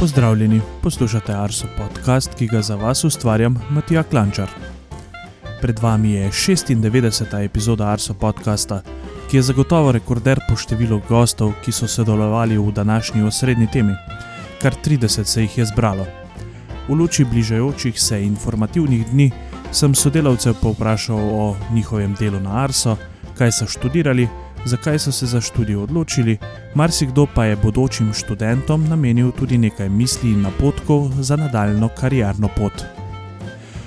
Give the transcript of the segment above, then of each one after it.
Pozdravljeni, poslušate Arso podcast, ki ga za vas ustvarjam Matija Klančar. Pred vami je 96. epizoda Arso podcasta, ki je zagotovo rekorder po številu gostov, ki so sodelovali v današnji osrednji temi. Kar 30 se jih je zbralo. V luči bližajočih se informativnih dni sem sodelavcev povprašal o njihovem delu na Arso, kaj so študirali, zakaj so se za študij odločili, marsikdo pa je bodočim študentom namenil tudi nekaj misli in napotkov za nadaljno karierno pot.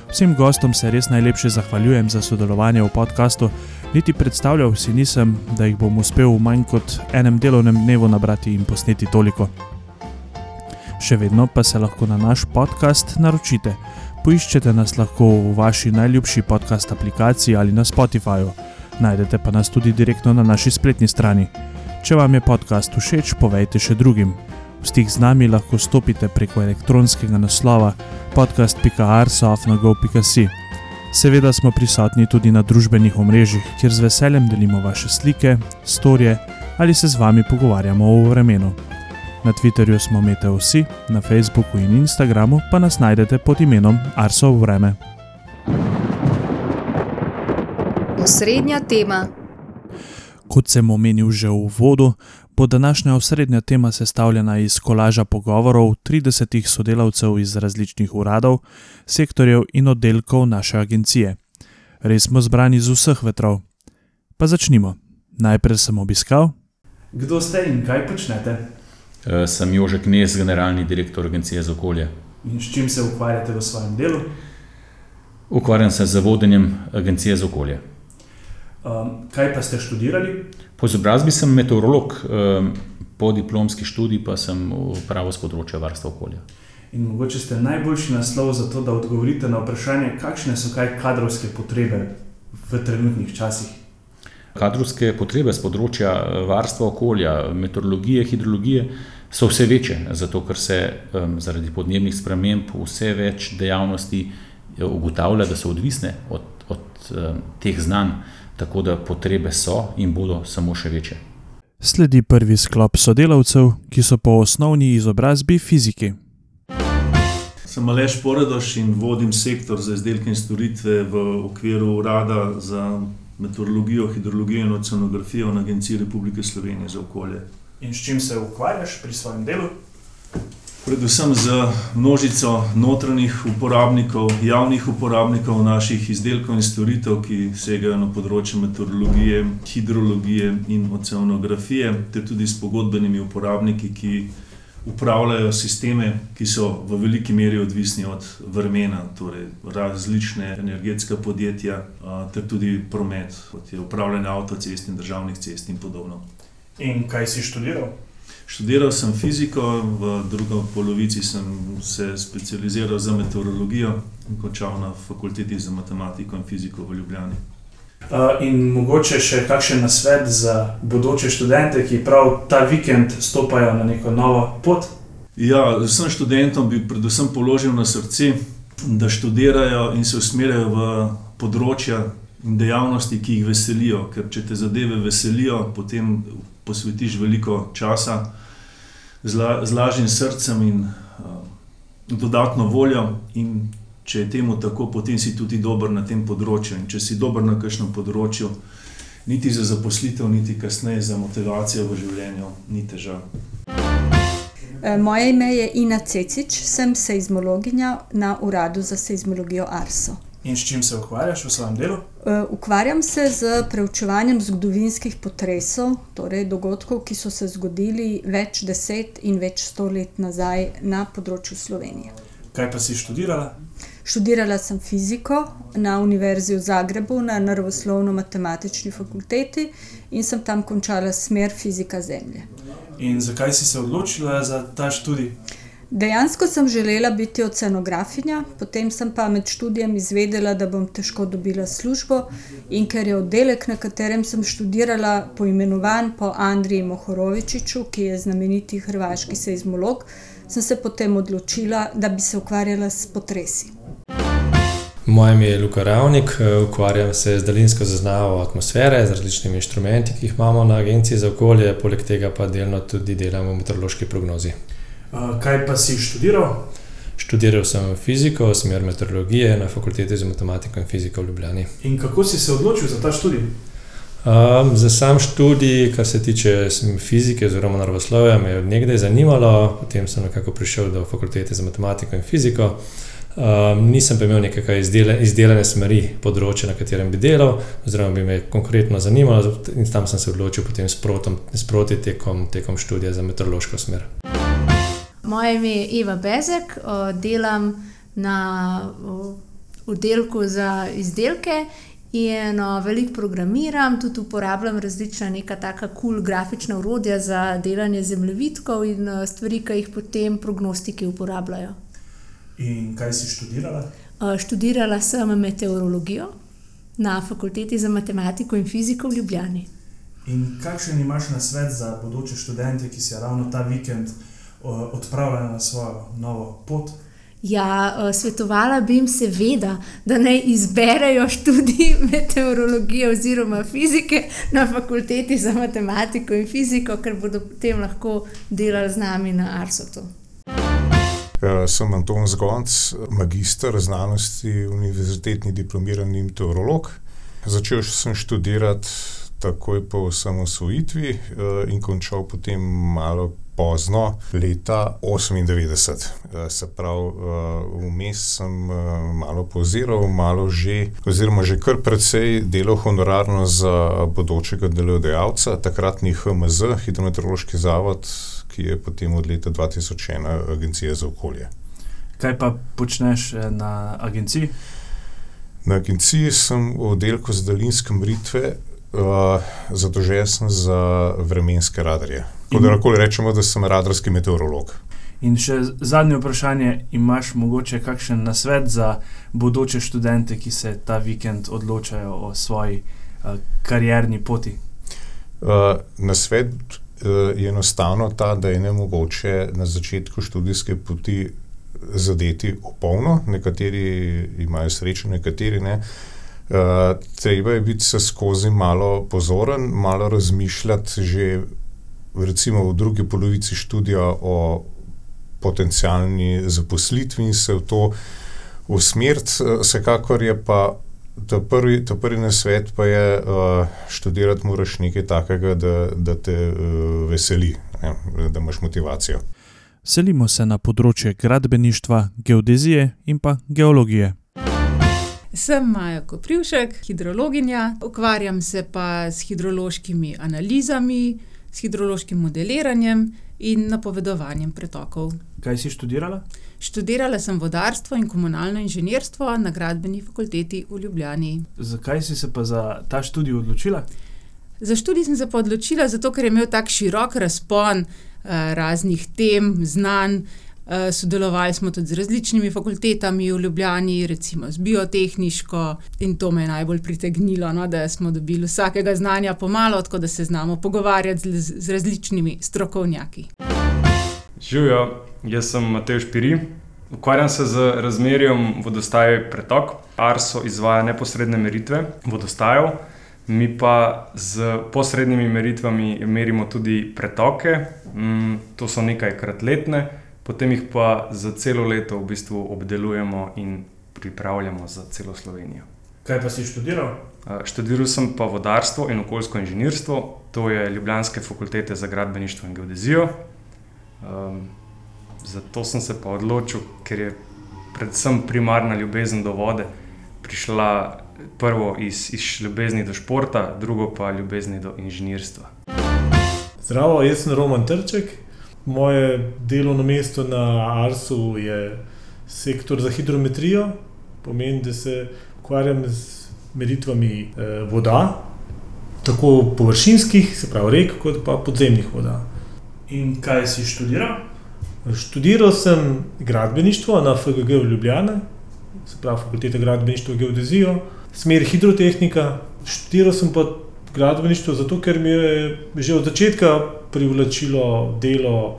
Vsem gostom se res najlepše zahvaljujem za sodelovanje v podkastu, niti predstavljal si nisem, da jih bom uspel v manj kot enem delovnem dnevu nabrati in posneti toliko. Še vedno pa se lahko na naš podcast naročite. Poiščete nas lahko v vaši najljubši podcast aplikaciji ali na Spotifyju. Najdete pa nas tudi direktno na naši spletni strani. Če vam je podcast všeč, povejte še drugim. V stik z nami lahko stopite preko elektronskega naslova podcast.arsoft.gov.si. Seveda smo prisotni tudi na družbenih omrežjih, kjer z veseljem delimo vaše slike, storje ali se z vami pogovarjamo o vremenu. Na Twitterju smo Meteo vsi, na Facebooku in Instagramu pa nas najdete pod imenom Arso Vreme. Osrednja tema. Kot sem omenil že v uvodu, bo današnja osrednja tema sestavljena iz kolaža pogovorov 30 sodelavcev iz različnih uradov, sektorjev in oddelkov naše agencije. Res smo zbrani z vseh vetrov. Pa začnimo. Najprej sem obiskal. Kdo ste in kaj počnete? Uh, sem Jožek Nes, generalni direktor Agencije za okolje. In s čim se ukvarjate v svojem delu? Ukvarjam se z vodenjem Agencije za okolje. Um, kaj pa ste študirali? Po izobrazbi sem meteorolog, um, po diplomski študij pa sem upravil z področja varstva okolja. In mogoče ste najboljši naslov za to, da odgovorite na vprašanje, kakšne so kaj kadrovske potrebe v trenutnih časih. Kadrovske potrebe z področja varstva okolja, meteorologije, hidrologije so vse večje, zato ker se um, zaradi podnebnih sprememb vse več dejavnosti ugotavlja, da so odvisne od, od um, teh znanj tako da potrebe so in bodo samo še večje. Sledi prvi sklop sodelavcev, ki so po osnovni izobrazbi fiziki. Sem Aleš Poredoš in vodim sektor za izdelke in storitve v okviru Urada za meteorologijo, hidrologijo in oceanografijo na Agenciji Republike Slovenije za okolje. In s čim se ukvarjaš pri svojem delu? Predvsem z množico notranjih uporabnikov, javnih uporabnikov naših izdelkov in storitev, ki segajo na področje meteorologije, hidrologije in oceanografije, ter tudi s pogodbenimi uporabniki, ki upravljajo sisteme, ki so v veliki meri odvisni od vremena, torej različne energetska podjetja, ter tudi promet, kot je upravljanje avtocest in državnih cest in podobno. In kaj si študiral? Študiral sem fiziko, v drugi polovici sem se specializiral za meteorologijo in končal na fakulteti za matematiko in fiziko v Ljubljani. Uh, in mogoče še kakšen nasvet za bodoče študente, ki prav ta vikend stopajo na neko novo pot? Ja, vsem študentom bi predvsem položil na srce, da študirajo in se usmerjajo v področja in dejavnosti, ki jih veselijo. Ker če te zadeve veselijo, potem posvetiš veliko časa z, la, z lažjim srcem in uh, dodatno voljo. In če je temu tako, potem si tudi dober na tem področju. In če si dober na kakšnem področju, niti za zaposlitev, niti kasneje za motivacijo v življenju, ni težav. E, moje ime je Ina Cecič, sem seizmologinja na Uradu za seizmologijo Arso. In s čim se ukvarjaš v svojem delu? Uh, ukvarjam se z preučevanjem zgodovinskih potresov, torej dogodkov, ki so se zgodili več deset in več sto let nazaj na področju Slovenije. Kaj pa si študirala? Študirala sem fiziko na Univerzi v Zagrebu, na Naravoslovno-matematični fakulteti in sem tam končala smer fizika Zemlje. In zakaj si se odločila za ta študij? Dejansko sem želela biti oceanografinja, potem sem pa med študijem izvedela, da bom težko dobila službo. In ker je oddelek, na katerem sem študirala, poimenovan po Andriji Mohorovičiču, ki je znameniti hrvaški seizmolog, sem se potem odločila, da bi se ukvarjala s potresi. Moje ime je Luka Ravnik, ukvarjam se z daljinsko zaznavo atmosfere, z različnimi inštrumenti, ki jih imamo na Agenciji za okolje, poleg tega pa delno tudi delam v meteorološki prognozi. Kaj pa si študiral? Študiral sem fiziko, smer meteorologije na fakulteti za matematiko in fiziko v Ljubljani. In kako si se odločil za ta študij? Um, za sam študij, kar se tiče fizike oziroma naravoslovja, me je odnegdaj zanimalo, potem sem nekako prišel do fakultete za matematiko in fiziko. Um, nisem pa imel neke izdele, izdelane smeri področja, na katerem bi delal, oziroma bi me konkretno zanimalo, in tam sem se odločil potem sproti tekom, tekom študija za meteorološko smer. Moje ime je Eva Bezek, delam na oddelku za izdelke in veliko programiram, tudi uporabljam različna neka taka kul cool grafična urodja za delanje zemljevidkov in stvari, ki jih potem prognostiki uporabljajo. In kaj si študirala? Študirala sem meteorologijo na fakulteti za matematiko in fiziko v Ljubljani. In kakšen imaš na svet za bodoče študente, ki se ravno ta vikend odpravljajo na svojo novo pot? Ja, svetovala bi jim, seveda, da naj izberejo študij meteorologije oziroma fizike na fakulteti za matematiko in fiziko, ker bodo potem lahko delali z nami na Arsotu. Sem Anton Zgonc, magister znanosti, univerzitetni diplomirani meteorolog. Začel sem študirati takoj po osamosvojitvi in končal potem malo pozno, leta 1998. Se pravi, vmes sem malo poziral, malo že, oziroma že kar precej delal honorarno za bodočega delodajalca, takratni HMZ, Hidrometeorološki zavod, ki je potem od leta 2001 Agencija za okolje. Kaj pa počneš na agenciji? Na agenciji sem v oddelku za daljinske meritve, uh, zadolžen sem za vremenske radarje. Tako da lahko rečemo, da sem radarski meteorolog. In še zadnje vprašanje, imaš mogoče kakšen nasvet za bodoče študente, ki se ta vikend odločajo o svoji uh, karierni poti? Uh, nasvet uh, je enostavno ta, da je ne mogoče na začetku študijske poti zadeti opolno, nekateri imajo srečo, nekateri ne. Uh, treba je biti skozi malo pozoren, malo razmišljati že recimo v drugi polovici študija o potencialni zaposlitvi in se v to usmeriti. Vsekakor je pa ta prvi, ta prvi nasvet pa je, uh, študirati moraš nekaj takega, da, da te uh, veseli, ne, da imaš motivacijo. Selimo se na področje gradbeništva, geodezije in pa geologije. Sem Maja Koprivšek, hidrologinja, ukvarjam se pa s hidrološkimi analizami, s hidrološkim modeliranjem in napovedovanjem pretokov. Kaj si študirala? Študirala sem vodarstvo in komunalno inženirstvo na Gradbeni fakulteti v Ljubljani. Zakaj si se pa za ta študij odločila? Za študij sem se pa odločila zato, ker je imel tako širok razpon raznih tem, znanj. Sodelovali smo tudi z različnimi fakultetami v Ljubljani, recimo z biotehniško, in to me je najbolj pritegnilo, no, da smo dobili vsakega znanja po malo, tako da se znamo pogovarjati z, z različnimi strokovnjaki. Živjo, jaz sem Matevž Piri, ukvarjam se z razmerjem vodostaja pretok. Arso izvaja neposredne meritve vodostajev, mi pa s posrednimi meritvami merimo tudi pretoke, to so nekajkrat letne, potem jih pa za celo leto v bistvu obdelujemo in pripravljamo za celo Slovenijo. Kaj pa si študiral? Študiral sem pa vodarstvo in okoljsko inženirstvo, to je ljubljanske fakultete za gradbeništvo in geodezijo. Zato sem se pa odločil, ker je predvsem primarna ljubezen do vode prišla prvo iz, iz ljubezni do športa, drugo pa ljubezni do inženirstva. Zdravo, jaz sem Roman Trček, moje delovno mesto na Arsu je sektor za hidrometrijo. Pomeni, da se ukvarjam z meritvami voda, tako površinskih, se pravi rek, kot pa podzemnih voda. In kaj si študiral? Študiral sem gradbeništvo na FGG v Ljubljani, se pravi Fakulteta gradbeništva in geodezijo, smer hidrotehnika. Študiral sem pa gradbeništvo zato, ker me je že od začetka privlačilo delo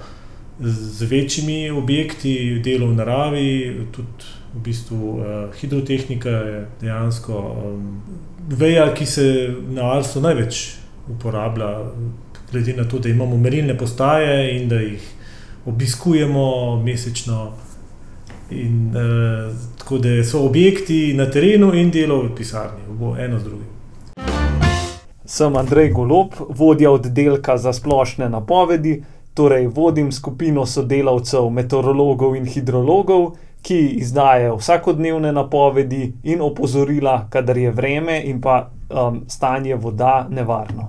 z večjimi objekti, delo v naravi, tudi v bistvu hidrotehnika je dejansko veja, ki se na Arsu največ uporablja, glede na to, da imamo merilne postaje in da jih obiskujemo mesečno. In, uh, tako da so objekti na terenu in delo v pisarni, bo eno z drugim. Sem Andrej Golob, vodja oddelka za splošne napovedi, torej vodim skupino sodelavcev, meteorologov in hidrologov, ki izdajajo vsakodnevne napovedi in opozorila, kadar je vreme in pa um, stanje voda nevarno.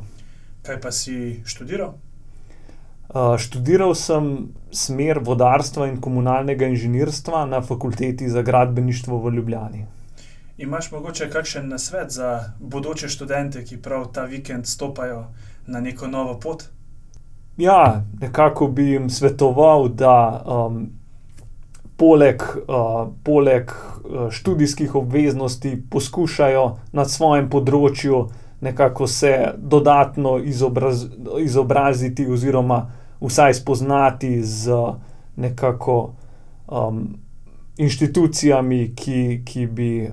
Kaj pa si študiral? Uh, študiral sem smer vodarstva in komunalnega inženirstva na fakulteti za gradbeništvo v Ljubljani. Imaš mogoče kakšen nasvet za bodoče študente, ki prav ta vikend stopajo na neko novo pot? Ja, nekako bi jim svetoval, da um, poleg, uh, poleg študijskih obveznosti poskušajo na svojem področju nekako se dodatno izobraz, izobraziti, oziroma vsaj spoznati z nekako um, inštitucijami, ki, ki bi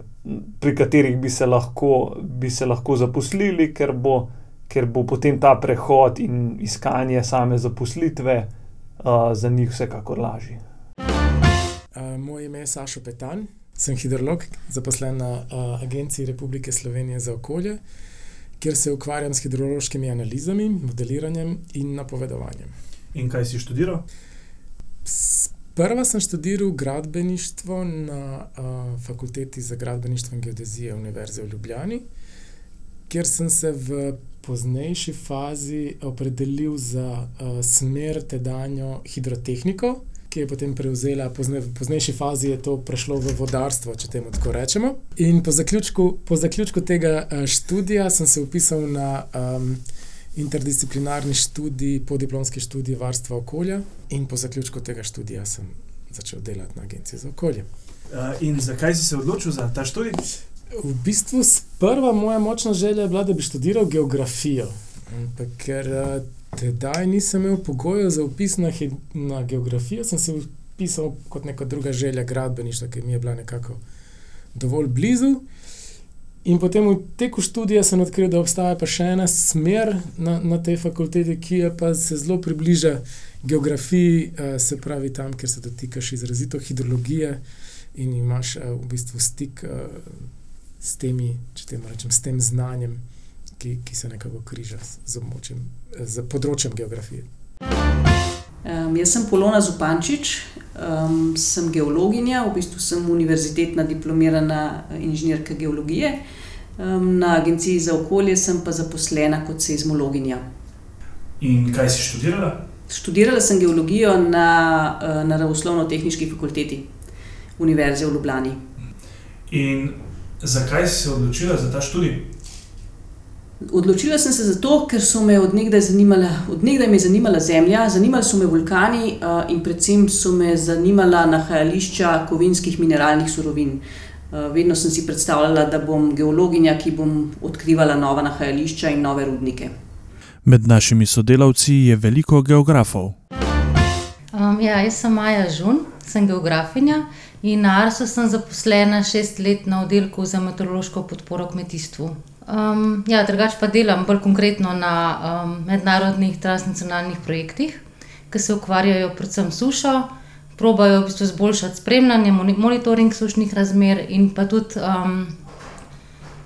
pri katerih bi se lahko, bi se lahko zaposlili, ker bo, ker bo potem ta prehod in iskanje same zaposlitve uh, za njih vsekakor lažji. Uh, moje ime je Sašo Petan, sem hidrolog, zaposlen na uh, Agenciji Republike Slovenije za okolje, kjer se ukvarjam s hidrološkimi analizami, modeliranjem in napovedovanjem. In kaj si študiral? Prva sem študiral gradbeništvo na uh, fakulteti za gradbeništvo in geodezijo Univerze v Ljubljani, kjer sem se v poznejši fazi opredelil za uh, smer tedanjo hidrotehniko, ki je potem prevzela, pozne, v poznejši fazi je to prešlo v vodarstvo, če temu tako rečemo. In po zaključku, po zaključku tega uh, študija sem se upisal na um, interdisciplinarni študij, podiplomski študij varstva okolja, in po zaključku tega študija sem začel delati na Agenciji za okolje. Uh, in zakaj si se odločil za ta študij? V bistvu prva moja močna želja je bila, da bi študiral geografijo. Ampak ker tedaj nisem imel pogojev za upis na, na geografijo, sem se upisal kot neka druga želja gradbeništva, ki mi je bila nekako dovolj blizu. In potem v teku študija sem odkril, da obstaja pa še ena smer na, na tej fakulteti, ki pa se zelo približa geografiji, se pravi tam, kjer se dotikaš izrazito hidrologije in imaš v bistvu stik s, temi, rečem, s tem znanjem, ki, ki se nekako križa z, območjem, z področjem geografije. Um, jaz sem Polona Zupančič, um, sem geologinja, v bistvu sem univerzitetna diplomirana inženirka geologije. Um, na Agenciji za okolje sem pa zaposlena kot seizmologinja. In kaj si študirala? Študirala sem geologijo na uh, naravoslovno-tehnički fakulteti Univerze v Ljubljani. In zakaj si se odločila za ta študij? Odločila sem se zato, ker so me odnegdaj zanimala, odnegdaj me zanimala zemlja, zanimali so me vulkani uh, in predvsem so me zanimala nahajališča kovinskih mineralnih surovin. Uh, vedno sem si predstavljala, da bom geologinja, ki bom odkrivala nova nahajališča in nove rudnike. Med našimi sodelavci je veliko geografov. Um, ja, jaz sem Maja Žun, sem geografinja in na Arsu sem zaposlena šest let na oddelku za meteorološko podporo kmetijstvu. Um, ja, drugače pa delam bolj konkretno na um, mednarodnih transnacionalnih projektih, ki se ukvarjajo predvsem s sušo, probajo v bistvu izboljšati spremljanje, monitoring sušnih razmer in pa tudi um,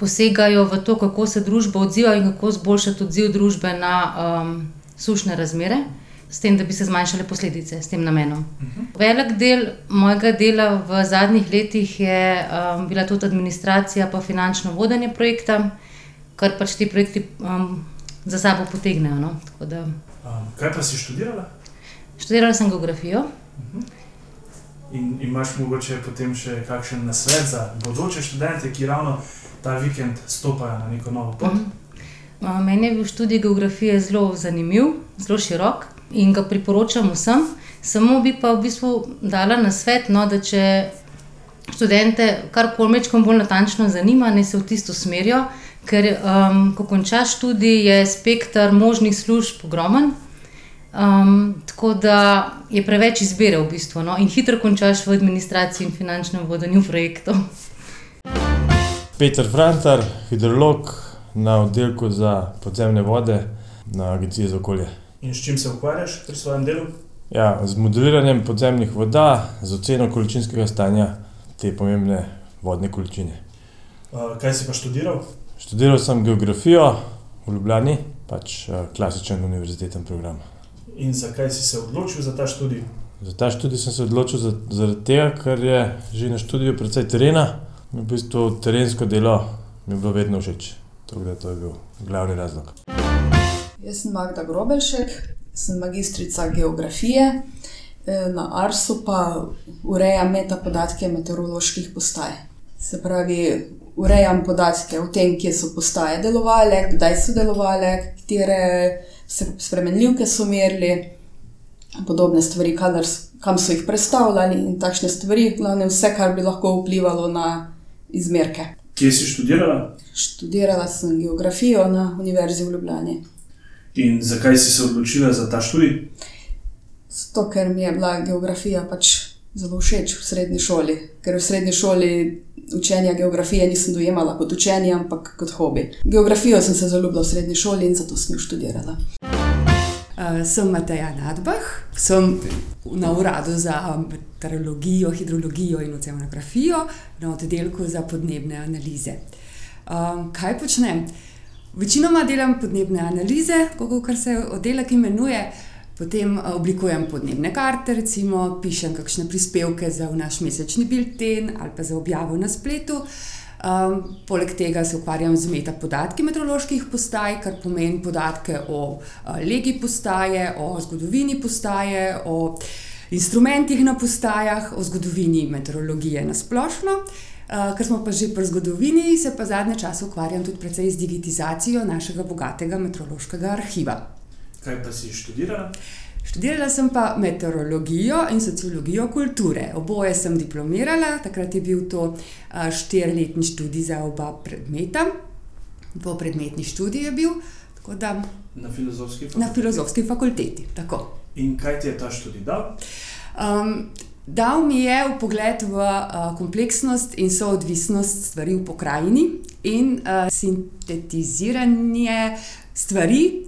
posegajo v to, kako se družba odziva in kako izboljšati odziv družbe na um, sušne razmere. S tem, da bi se zmanjšale posledice, s tem namenom. Uh -huh. Velik del mojega dela v zadnjih letih je um, bila tudi administracija, pa finančno vodenje projekta, kar pač ti projekti um, za sabo potegnejo. No? Da... Um, kaj pa si študirala? Študirala sem geografijo. Uh -huh. In imaš mogoče potem še kakšen nasvet za bodoče študente, ki ravno ta vikend stopajo na neko novo pot? Uh -huh. Meni je bil študij geografije zelo zanimiv, zelo širok in ga priporočam vsem. Samo bi pa v bistvu dala na svet, no, da če študente karkoli mečkom bolj natančno zanima, naj se v tisto smerijo, ker um, ko končaš študij, je spektr možnih služb ogromen. Um, tako da je preveč izbire v bistvu, no? in hitro končaš v administraciji in finančnem vodenju projektov. Petr Frantar, hidrolog na oddelku za podzemne vode na Agenciji za okolje. In s čim se ukvarjaš pri svojem delu? Ja, z modeliranjem podzemnih voda, z oceno količinskega stanja te pomembne vodne količine. Uh, kaj si pa študiral? Študiral sem geografijo v Ljubljani, pač uh, klasičen univerziteten program. In zakaj si se odločil za ta študij? Za ta študij sem se odločil zaradi tega, ker je že na študiju precej terena. V bistvu terensko delo mi je bilo vedno všeč. Tako da to je bil glavni razlog. Jaz sem Magda Grobelšek, sem magistrica geografije, na Arsu pa urejam metapodatke meteoroloških postaj. Se pravi, urejam podatke o tem, kje so postaje delovale, kdaj so delovale, katere spremenljivke so merili podobne stvari, kadar, kam so jih predstavljali in takšne stvari, glavno vse, kar bi lahko vplivalo na izmerke. Kje si študirala? Študirala sem geografijo na Univerzi v Ljubljani. In zakaj si se odločila za ta študij? Zato, ker mi je bila geografija pač zelo všeč v srednji šoli. Ker v srednji šoli učenja geografije nisem dojemala kot učenje, ampak kot hobi. Geografijo sem se zaljubila v srednji šoli in zato sem jo študirala. Uh, sem Mateja Nadbah, sem na uradu za meteorologijo, hidrologijo in oceanografijo na oddelku za podnebne analize. Um, kaj počnem? Večinoma delam podnebne analize, kot se oddelek imenuje, potem oblikujem podnebne karte, recimo pišem kakšne prispevke za naš mesečni bilten ali pa za objavo na spletu. Um, poleg tega se ukvarjam z metapodatki meteoroloških postaj, kar pomeni podatke o uh, legi postaje, o zgodovini postaje, o instrumentih na postajah, o zgodovini meteorologije na splošno. Uh, ker smo pa že pri zgodovini, se pa zadnje čase ukvarjam tudi precej z digitizacijo našega bogatega meteorološkega arhiva. Kaj pa si študirala? Študirala sem pa meteorologijo in sociologijo kulture. Oboje sem diplomirala, takrat je bil to štiriletni študij za oba predmeta, po predmetni študij je bil. Da, na filozofski fakulteti. Na filozofski fakulteti tako. In kaj ti je ta študij dal? Um, dal mi je v pogled v uh, kompleksnost in soodvisnost stvari v pokrajini in uh, sintetiziranje stvari.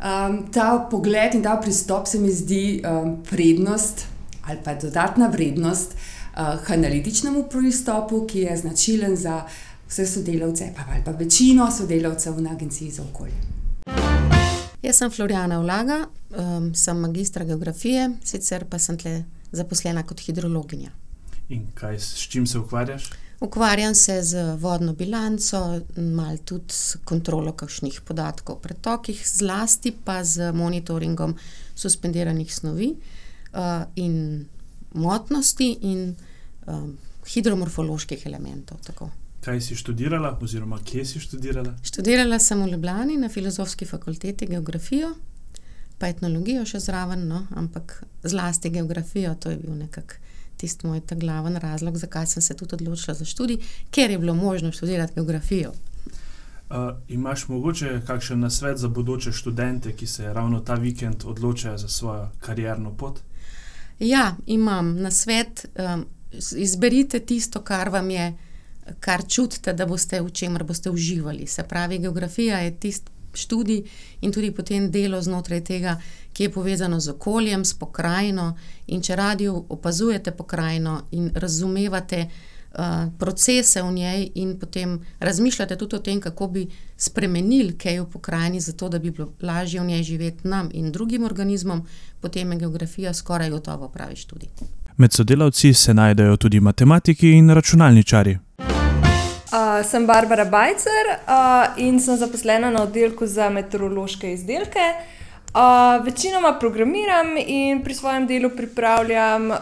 Um, ta pogled in ta pristop se mi zdi um, prednost ali pa dodatna vrednost uh, analitičnemu pristopu, ki je značilen za vse sodelavce, pa ali pa večino sodelavcev na Agenciji za okolje. Jaz sem Floriana Vlaga, um, sem magistra geografije, sicer pa sem tle zaposlena kot hidrologinja. In kaj, s čim se ukvarjaš? Ukvarjam se z vodno bilanco, malo tudi s kontrolo kakšnih podatkov o pretokih, zlasti pa z monitoringom suspendiranih snovi uh, in motnosti in um, hidromorfoloških elementov. Tako. Kaj si študirala, oziroma kje si študirala? Študirala sem v Ljubljani na filozofski fakulteti geografijo, pa etnologijo še zraven, no, ampak zlasti geografijo, to je bil nekako tisti moj ta glaven razlog, zakaj sem se tudi odločila za študij, ker je bilo možno študirati geografijo. Uh, imaš mogoče kakšen nasvet za bodoče študente, ki se ravno ta vikend odločajo za svojo karierno pot? Ja, imam nasvet. Um, izberite tisto, kar vam je, kar čutite, da boste v čemer boste uživali. Se pravi, geografija je tisti študij in tudi potem delo znotraj tega, ki je povezano z okoljem, s pokrajino. In če radi opazujete pokrajino in razumevate uh, procese v njej, in potem razmišljate tudi o tem, kako bi spremenili kaj v pokrajini, zato da bi bilo lažje v njej živeti nam in drugim organizmom, potem je geografija skoraj gotovo pravi študij. Med sodelavci se najdejo tudi matematiki in računalničari. Uh, sem Barbara Bajcer uh, in sem zaposlena na oddelku za meteorološke izdelke. Uh, večinoma programiram in pri svojem delu pripravljam uh,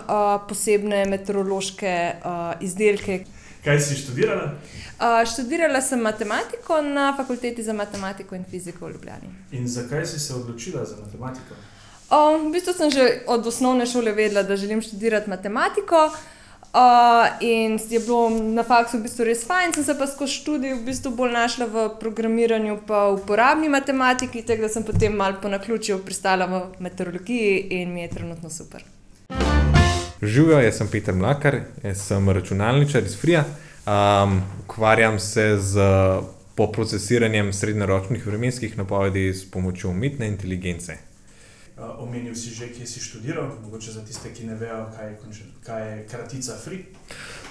posebne meteorološke uh, izdelke. Kaj si študirala? Uh, študirala sem matematiko na fakulteti za matematiko in fiziko v Ljubljani. In zakaj si se odločila za matematiko? Uh, v bistvu sem že od osnovne šole vedela, da želim študirati matematiko. Uh, in je bilo na faksu v bistvu res fajn, sem se pa skozi študij v bistvu bolj našla v programiranju, v uporabni matematiki, tako da sem potem malo po naključju pristala v meteorologiji in mi je trenutno super. Živijo, jaz sem Peter Mlakar, jaz sem računalničar iz Frija. Um, ukvarjam se z poprocesiranjem srednjeročnih vremenskih napovedi s pomočjo umetne inteligence. Uh, omenil si že, kje si študiral, mogoče za tiste, ki ne vejo, kaj je, kaj je kratica FRI.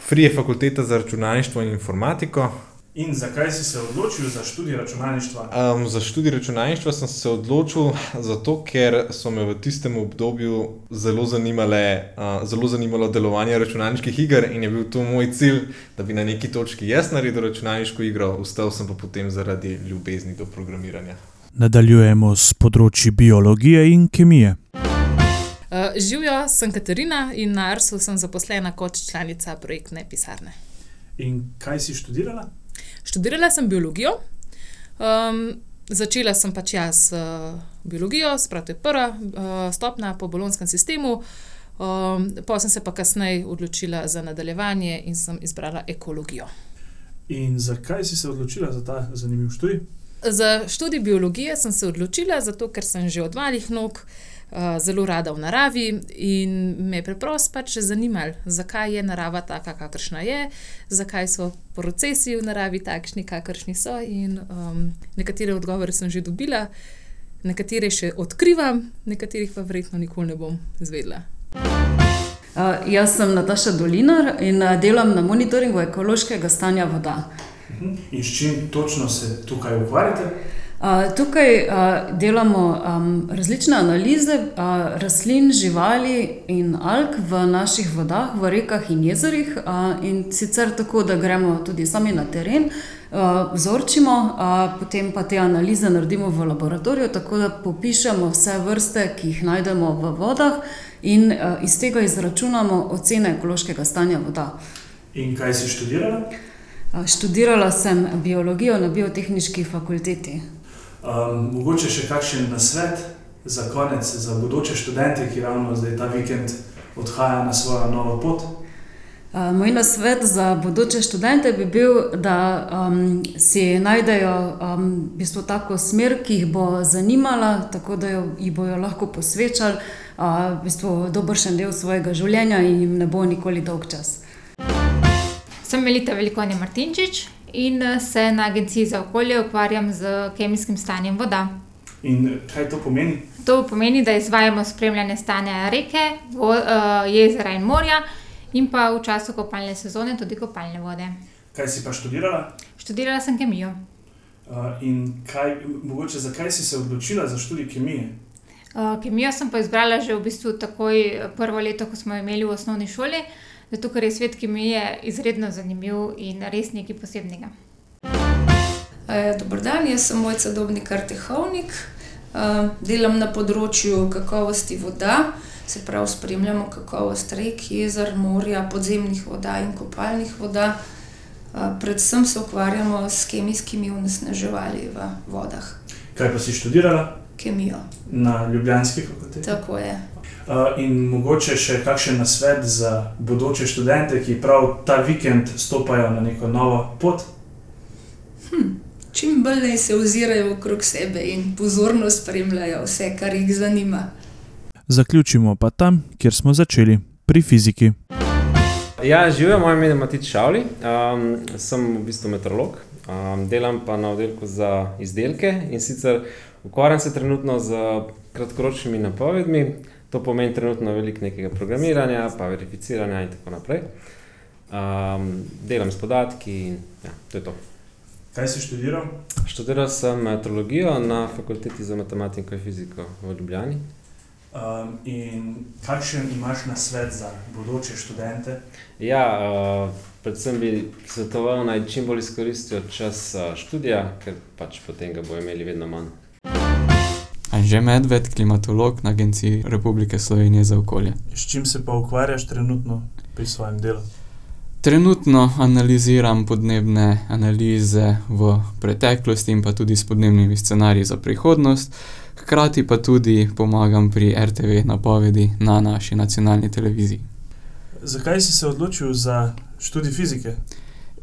FRI je fakulteta za računalništvo in informatiko. In zakaj si se odločil za študij računalništva? Um, za študij računalništva sem se odločil zato, ker so me v tistem obdobju zelo, zanimale, uh, zelo zanimalo delovanje računalniških iger in je bil to moj cilj, da bi na neki točki jaz naredil računalniško igro, ustal sem pa potem zaradi ljubezni do programiranja. Nadaljujemo s področji biologije in kemije. Uh, živijo, sem Katarina in na Arsu sem zaposlena kot članica projektne pisarne. In kaj si študirala? Študirala sem biologijo. Um, začela sem pač jaz uh, biologijo, spravo to je prva uh, stopnja po bolonskem sistemu. Um, pa sem se pa kasneje odločila za nadaljevanje in sem izbrala ekologijo. In zakaj si se odločila za ta zanimiv študij? Za študij biologije sem se odločila, zato ker sem že od malih nog uh, zelo rada v naravi in me je preprosto pač zanimalo, zakaj je narava taka, kakršna je, zakaj so procesi v naravi takšni, kakršni so. In, um, nekatere odgovore sem že dobila, nekatere še odkrivam, nekaterih pa verjetno nikoli ne bom izvedela. Uh, jaz sem Nataša Dolinar in uh, delam na monitoringu ekološkega stanja voda. In s čim točno se tukaj ukvarjate? Uh, tukaj uh, delamo um, različne analize uh, rastlin, živali in alg v naših vodah, v rekah in jezerih. Uh, in sicer tako, da gremo tudi sami na teren, uh, vzorčimo, uh, potem pa te analize naredimo v laboratoriju, tako da popišemo vse vrste, ki jih najdemo v vodah, in uh, iz tega izračunamo ocene ekološkega stanja voda. In kaj si študirala? Študirala sem biologijo na biotehnički fakulteti. Um, mogoče še kakšen nasvet za konec, za bodoče študente, ki ravno zdaj ta vikend odhajajo na svojo novo pot? Uh, moj nasvet za bodoče študente bi bil, da um, si najdejo um, v bistvu tako smer, ki jih bo zanimala, tako da jo, jih bojo lahko posvečali uh, v bistvu dobršen del svojega življenja in jim ne bo nikoli dolg čas. Sem Melita Velikonja Martinčič in se na Agenciji za okolje ukvarjam z kemijskim stanjem voda. In kaj to pomeni? To pomeni, da izvajamo spremljanje stanja reke, vo, uh, jezera in morja, in pa v času kopalne sezone tudi kopalne vode. Kaj si pa študirala? Študirala sem kemijo. Uh, in kaj, mogoče zakaj si se odločila za študij kemije? Uh, kemijo sem pa izbrala že v bistvu takoj prvo leto, ko smo imeli v osnovni šoli, zato ker je svet kemije izredno zanimiv in res nekaj posebnega. Dobro dan, jaz sem Mojca Dobnikar Tehovnik, delam na področju kakovosti voda, se pravi spremljamo kakovost rek, jezer, morja, podzemnih voda in kopalnih voda. Predvsem se ukvarjamo s kemijskimi onesnaževali v vodah. Kaj pa si študirala? Kemijo. Na Ljubljanski fakulteti. Tako je. Uh, in mogoče še kakšen nasvet za bodoče študente, ki prav ta vikend stopajo na neko novo pot? Hm. Čim bolj naj se ozirajo okrog sebe in pozorno spremljajo vse, kar jih zanima. Zaključimo pa tam, kjer smo začeli, pri fiziki. Ja, živijo, moje ime je Matic Šavli, um, sem v bistvu meteorolog, um, delam pa na oddelku za izdelke in sicer ukvarjam se trenutno z kratkoročnimi napovedmi. To pomeni trenutno veliko nekega programiranja, pa verificiranja in tako naprej. Um, delam s podatki in ja, to je to. Kaj si študiral? Študiral sem meteorologijo na fakulteti za matematiko in fiziko v Ljubljani. Um, in kakšen imaš na svet za bodoče študente? Ja, uh, predvsem bi svetoval naj čim bolj izkoristijo čas uh, študija, ker pač potem ga bodo imeli vedno manj. Anže Medved, klimatolog na Agenciji Republike Slovenije za okolje. S čim se pa ukvarjaš trenutno pri svojem delu? Trenutno analiziram podnebne analize v preteklosti in pa tudi s podnebnimi scenariji za prihodnost, hkrati pa tudi pomagam pri RTV napovedi na naši nacionalni televiziji. Zakaj si se odločil za študij fizike?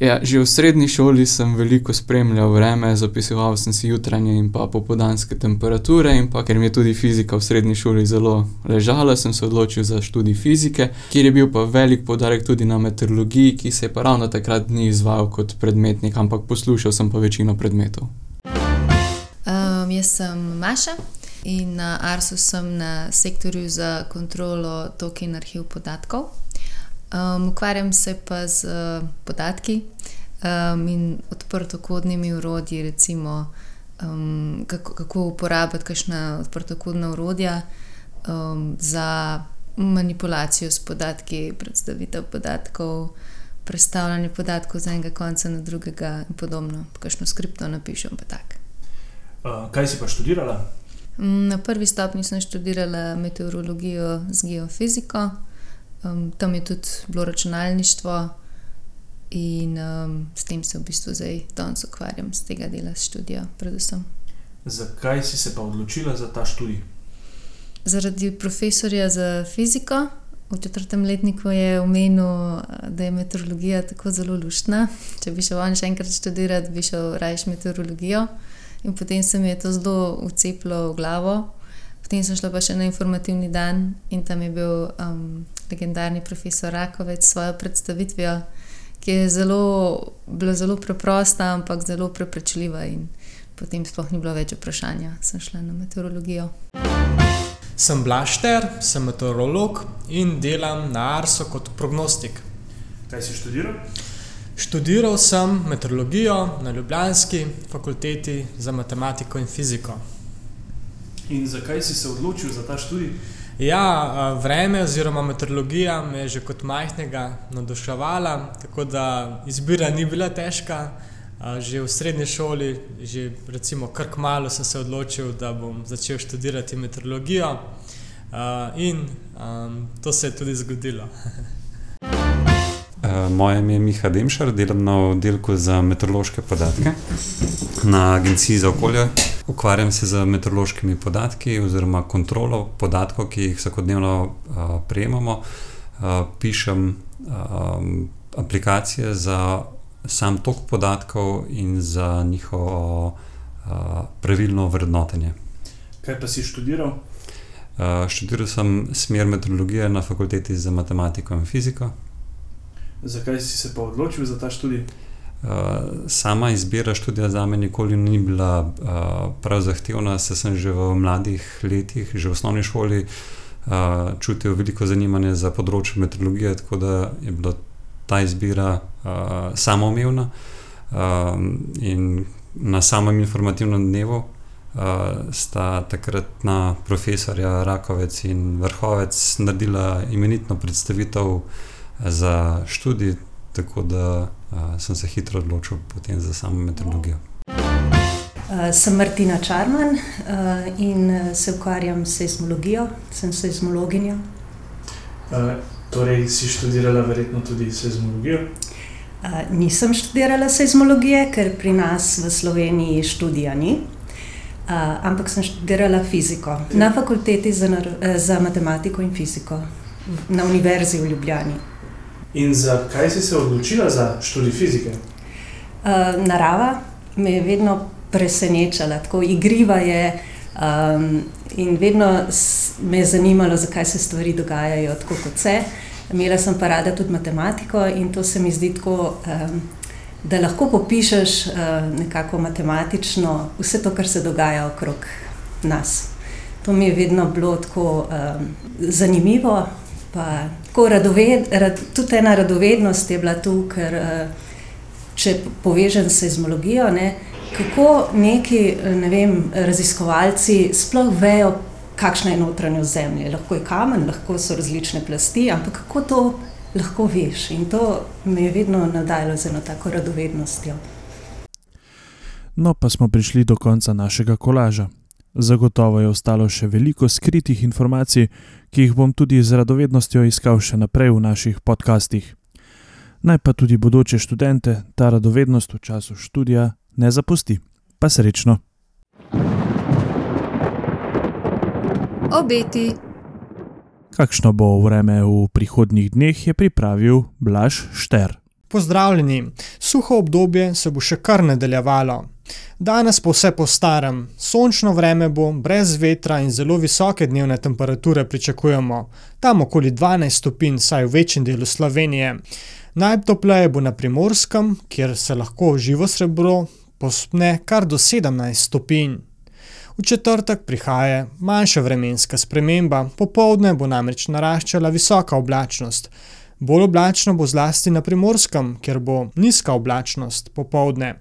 Ja, že v srednji šoli sem veliko spremljal vreme, zapisoval sem si jutranje in pa popodanske temperature, in pa ker mi je tudi fizika v srednji šoli zelo ležala, sem se odločil za študij fizike, kjer je bil pa velik poudarek tudi na meteorologiji, ki se pa ravno takrat ni izvajal kot predmetnik, ampak poslušal sem pa večino predmetov. Um, jaz sem Maša, In na Arsu sem na sektorju za kontrolo toka in arhiv podatkov. Um, ukvarjam se pa z uh, podatki um, in odprtokodnimi urodji, recimo um, kako, kako uporabiti kakšna odprtokodna urodja um, za manipulacijo s podatki, predstavitev podatkov, predstavljanje podatkov z enega konca na drugega in podobno. Kakšno skripto napišem, pa tako. Uh, kaj si pa študirala? Na prvi stopnji sem študirala meteorologijo z geofiziko, tam je tudi bilo računalništvo, in um, s tem se v bistvu zdaj danes ukvarjam, z tega dela študija, predvsem. Zakaj si se pa odločila za ta študij? Zaradi profesorja za fiziko. V četrtem letniku je omenil, da je meteorologija tako zelo luštna. Če bi šel on še enkrat študirati, bi šel raje meteorologijo. In potem se mi je to zelo ucepilo v glavo. Potem sem šla pa še na informativni dan in tam je bil um, legendarni profesor Rakovec s svojo predstavitvijo, ki je zelo, bila zelo preprosta, ampak zelo prepričljiva. Potem sploh ni bilo več vprašanja, sem šla na meteorologijo. Sem Blašter, sem meteorolog in delam na Arsu kot prognostik. Kaj si študiral? Študiral sem meteorologijo na Ljubljanski fakulteti za matematiko in fiziko. In zakaj si se odločil za ta študij? Ja, vreme oziroma meteorologija me je že kot majhnega navduševala, tako da izbira ni bila težka. Že v srednji šoli, že recimo kar kmalo sem se odločil, da bom začel študirati meteorologijo in to se je tudi zgodilo. Moje ime je Miha Demšar, delam na oddelku za meteorološke podatke na Agenciji za okolje. Ukvarjam se z meteorološkimi podatki oziroma kontrolo podatkov, ki jih vsakodnevno uh, prejemamo. Uh, pišem um, aplikacije za sam tok podatkov in za njihovo uh, pravilno vrednotenje. Kaj pa si študiral? Uh, študiral sem smer meteorologije na fakulteti za matematiko in fiziko. Zakaj si se pa odločil za ta študij? Sama izbira študija za me nikoli ni bila uh, prav zahtevna, saj sem že v mladih letih, že v osnovni šoli, uh, čutil veliko zanimanja za področje meteorologije, tako da je bila ta izbira uh, samoumevna. In na samem informativnem dnevu uh, sta takratna profesorja Rakovec in Vrhovec naredila imenitno predstavitev za študij, tako da sem se hitro odločil za samo meteorologijo. Uh, sem Martina Čarman uh, in se ukvarjam s seizmologijo, sem seizmologinja. Uh, torej, si študirala verjetno tudi seizmologijo? Uh, nisem študirala seizmologije, ker pri nas v Sloveniji študija ni. Uh, ampak sem študirala fiziko na fakulteti za, za matematiko in fiziko na Univerzi v Ljubljani. In zakaj si se odločila za študij fizike? Uh, narava me je vedno presenečala, tako igriva je. Um, in vedno me je zanimalo, zakaj se stvari dogajajo tako, kot se. Imela sem pa rada tudi matematiko in to se mi zdi tako, um, da lahko popišeš uh, nekako matematično vse to, kar se dogaja okrog nas. To mi je vedno bilo tako um, zanimivo, pa tako radoved, rad, tudi ena radovednost je bila tu, ker če povežem se z mologijo, ne, kako neki ne vem, raziskovalci sploh vejo, kakšna je notranjost Zemlje. Lahko je kamen, lahko so različne plasti, ampak kako to lahko veš? In to me je vedno nadaljalo z eno tako radovednostjo. No, pa smo prišli do konca našega kolaža. Zagotovo je ostalo še veliko skritih informacij, ki jih bom tudi z radovednostjo iskal še naprej v naših podcastih. Naj pa tudi bodoče študente ta radovednost v času študija ne zapusti. Pa srečno! Obeti. Kakšno bo vreme v prihodnjih dneh, je pripravil Blaž Šter. Pozdravljeni, suho obdobje se bo še kar nadaljevalo. Danes pa vse po starem, sončno vreme bo, brez vetra in zelo visoke dnevne temperature pričakujemo, tam okoli 12 stopinj, saj v večjem delu Slovenije. Najtopleje bo na primorskem, kjer se lahko živo srebro pospne kar do 17 stopinj. V četrtek prihaja manjša vremenska sprememba, popovdne bo namreč naraščala visoka oblačnost. Bolj oblačno bo zlasti na primorskem, kjer bo nizka oblačnost popovdne.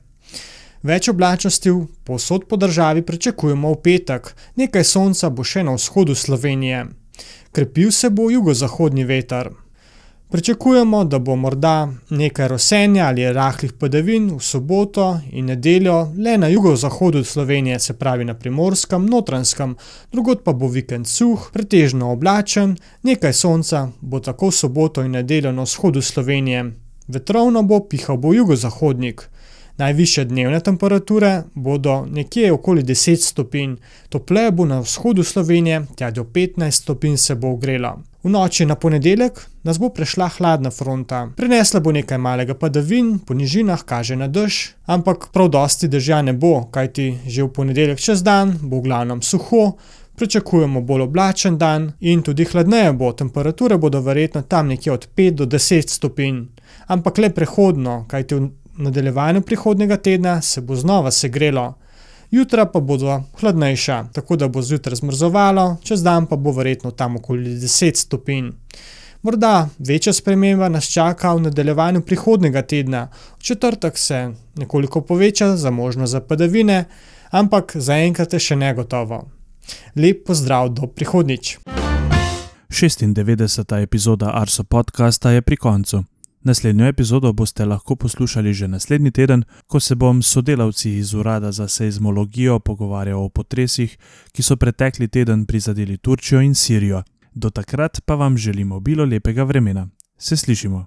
Več oblačnosti povsod po državi pričakujemo v petek, nekaj sonca bo še na vzhodu Slovenije. Krepil se bo jugozahodni veter. Pričakujemo, da bo morda nekaj rosenja ali rahlih padavin v soboto in nedeljo le na jugozahodu Slovenije, se pravi na primorskem, notranjskem, drugod pa bo vikend suh, pretežno oblačen, nekaj sonca bo tako v soboto in nedeljo na vzhodu Slovenije. Vetrovno bo, pihal bo jugozahodnik. Najvišje dnevne temperature bodo nekje okoli 10 stopinj, topleje bo na vzhodu Slovenije, tja do 15 stopinj se bo ogrelo. V noči na ponedeljek nas bo prešla hladna fronta, prinesla bo nekaj malega padavin, po nižinah kaže na dež, ampak prav dosti dežja ne bo, kajti že v ponedeljek čez dan bo v glavnem suho, pričakujemo bolj oblačen dan in tudi hladneje bo, temperature bodo verjetno tam nekje od 5 do 10 stopinj. Ampak le prehodno, kajti v nadaljevanju prihodnjega tedna se bo znova segrelo. Jutra pa bodo hladnejša, tako da bo zjutraj zmrzovalo, čez dan pa bo verjetno tam okoli 10 stopinj. Morda večja sprememba nas čaka v nadaljevanju prihodnjega tedna, v četrtek se nekoliko poveča za možnost za padavine, ampak zaenkrat je še negotovo. Lep pozdrav do prihodnjič. 96. epizoda Arso podcasta je pri koncu. Naslednjo epizodo boste lahko poslušali že naslednji teden, ko se bom s sodelavci iz Urada za seizmologijo pogovarjal o potresih, ki so pretekli teden prizadeli Turčijo in Sirijo. Do takrat pa vam želimo bilo lepega vremena. Se slišimo.